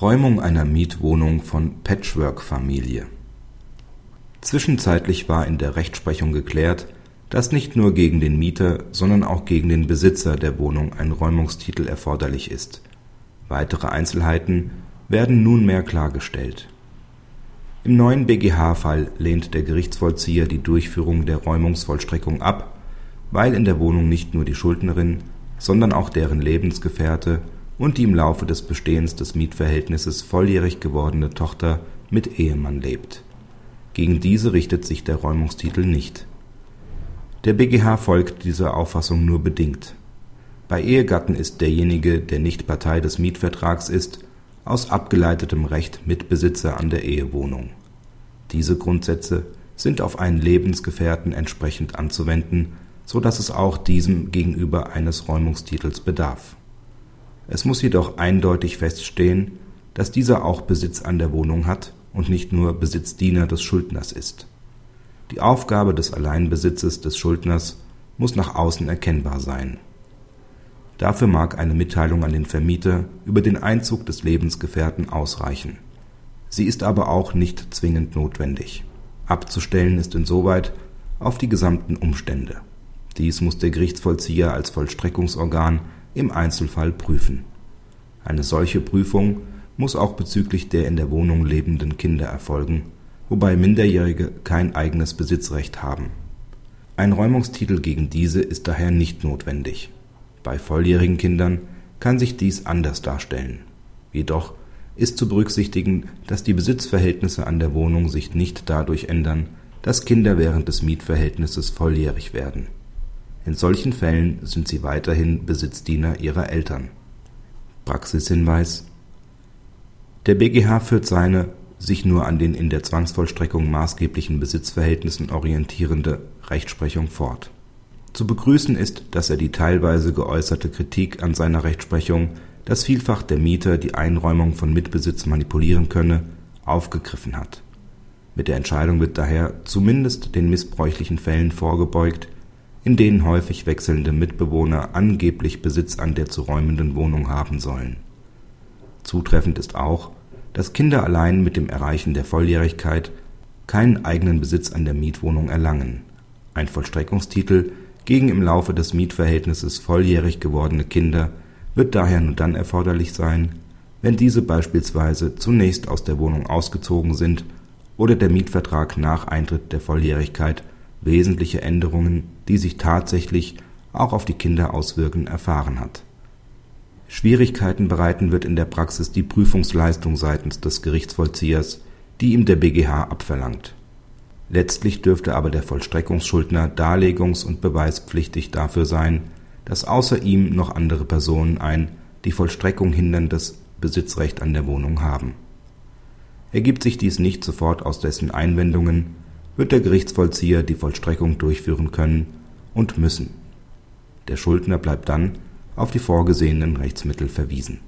Räumung einer Mietwohnung von Patchwork-Familie Zwischenzeitlich war in der Rechtsprechung geklärt, dass nicht nur gegen den Mieter, sondern auch gegen den Besitzer der Wohnung ein Räumungstitel erforderlich ist. Weitere Einzelheiten werden nunmehr klargestellt. Im neuen BGH-Fall lehnt der Gerichtsvollzieher die Durchführung der Räumungsvollstreckung ab, weil in der Wohnung nicht nur die Schuldnerin, sondern auch deren Lebensgefährte und die im Laufe des Bestehens des Mietverhältnisses volljährig gewordene Tochter mit Ehemann lebt. Gegen diese richtet sich der Räumungstitel nicht. Der BGH folgt dieser Auffassung nur bedingt. Bei Ehegatten ist derjenige, der nicht Partei des Mietvertrags ist, aus abgeleitetem Recht Mitbesitzer an der Ehewohnung. Diese Grundsätze sind auf einen Lebensgefährten entsprechend anzuwenden, so dass es auch diesem gegenüber eines Räumungstitels bedarf es muss jedoch eindeutig feststehen, dass dieser auch Besitz an der Wohnung hat und nicht nur Besitzdiener des Schuldners ist. Die Aufgabe des Alleinbesitzes des Schuldners muss nach außen erkennbar sein. Dafür mag eine Mitteilung an den Vermieter über den Einzug des Lebensgefährten ausreichen. Sie ist aber auch nicht zwingend notwendig. Abzustellen ist insoweit auf die gesamten Umstände. Dies muss der Gerichtsvollzieher als Vollstreckungsorgan im Einzelfall prüfen. Eine solche Prüfung muss auch bezüglich der in der Wohnung lebenden Kinder erfolgen, wobei Minderjährige kein eigenes Besitzrecht haben. Ein Räumungstitel gegen diese ist daher nicht notwendig. Bei volljährigen Kindern kann sich dies anders darstellen. Jedoch ist zu berücksichtigen, dass die Besitzverhältnisse an der Wohnung sich nicht dadurch ändern, dass Kinder während des Mietverhältnisses volljährig werden in solchen Fällen sind sie weiterhin Besitzdiener ihrer Eltern. Praxishinweis Der BGH führt seine sich nur an den in der Zwangsvollstreckung maßgeblichen Besitzverhältnissen orientierende Rechtsprechung fort. Zu begrüßen ist, dass er die teilweise geäußerte Kritik an seiner Rechtsprechung, dass vielfach der Mieter die Einräumung von Mitbesitz manipulieren könne, aufgegriffen hat. Mit der Entscheidung wird daher zumindest den missbräuchlichen Fällen vorgebeugt in denen häufig wechselnde Mitbewohner angeblich Besitz an der zu räumenden Wohnung haben sollen. Zutreffend ist auch, dass Kinder allein mit dem Erreichen der Volljährigkeit keinen eigenen Besitz an der Mietwohnung erlangen. Ein Vollstreckungstitel gegen im Laufe des Mietverhältnisses volljährig gewordene Kinder wird daher nur dann erforderlich sein, wenn diese beispielsweise zunächst aus der Wohnung ausgezogen sind oder der Mietvertrag nach Eintritt der Volljährigkeit wesentliche Änderungen, die sich tatsächlich auch auf die Kinder auswirken, erfahren hat. Schwierigkeiten bereiten wird in der Praxis die Prüfungsleistung seitens des Gerichtsvollziehers, die ihm der BGH abverlangt. Letztlich dürfte aber der Vollstreckungsschuldner darlegungs- und beweispflichtig dafür sein, dass außer ihm noch andere Personen ein die Vollstreckung hinderndes Besitzrecht an der Wohnung haben. Ergibt sich dies nicht sofort aus dessen Einwendungen, wird der Gerichtsvollzieher die Vollstreckung durchführen können und müssen. Der Schuldner bleibt dann auf die vorgesehenen Rechtsmittel verwiesen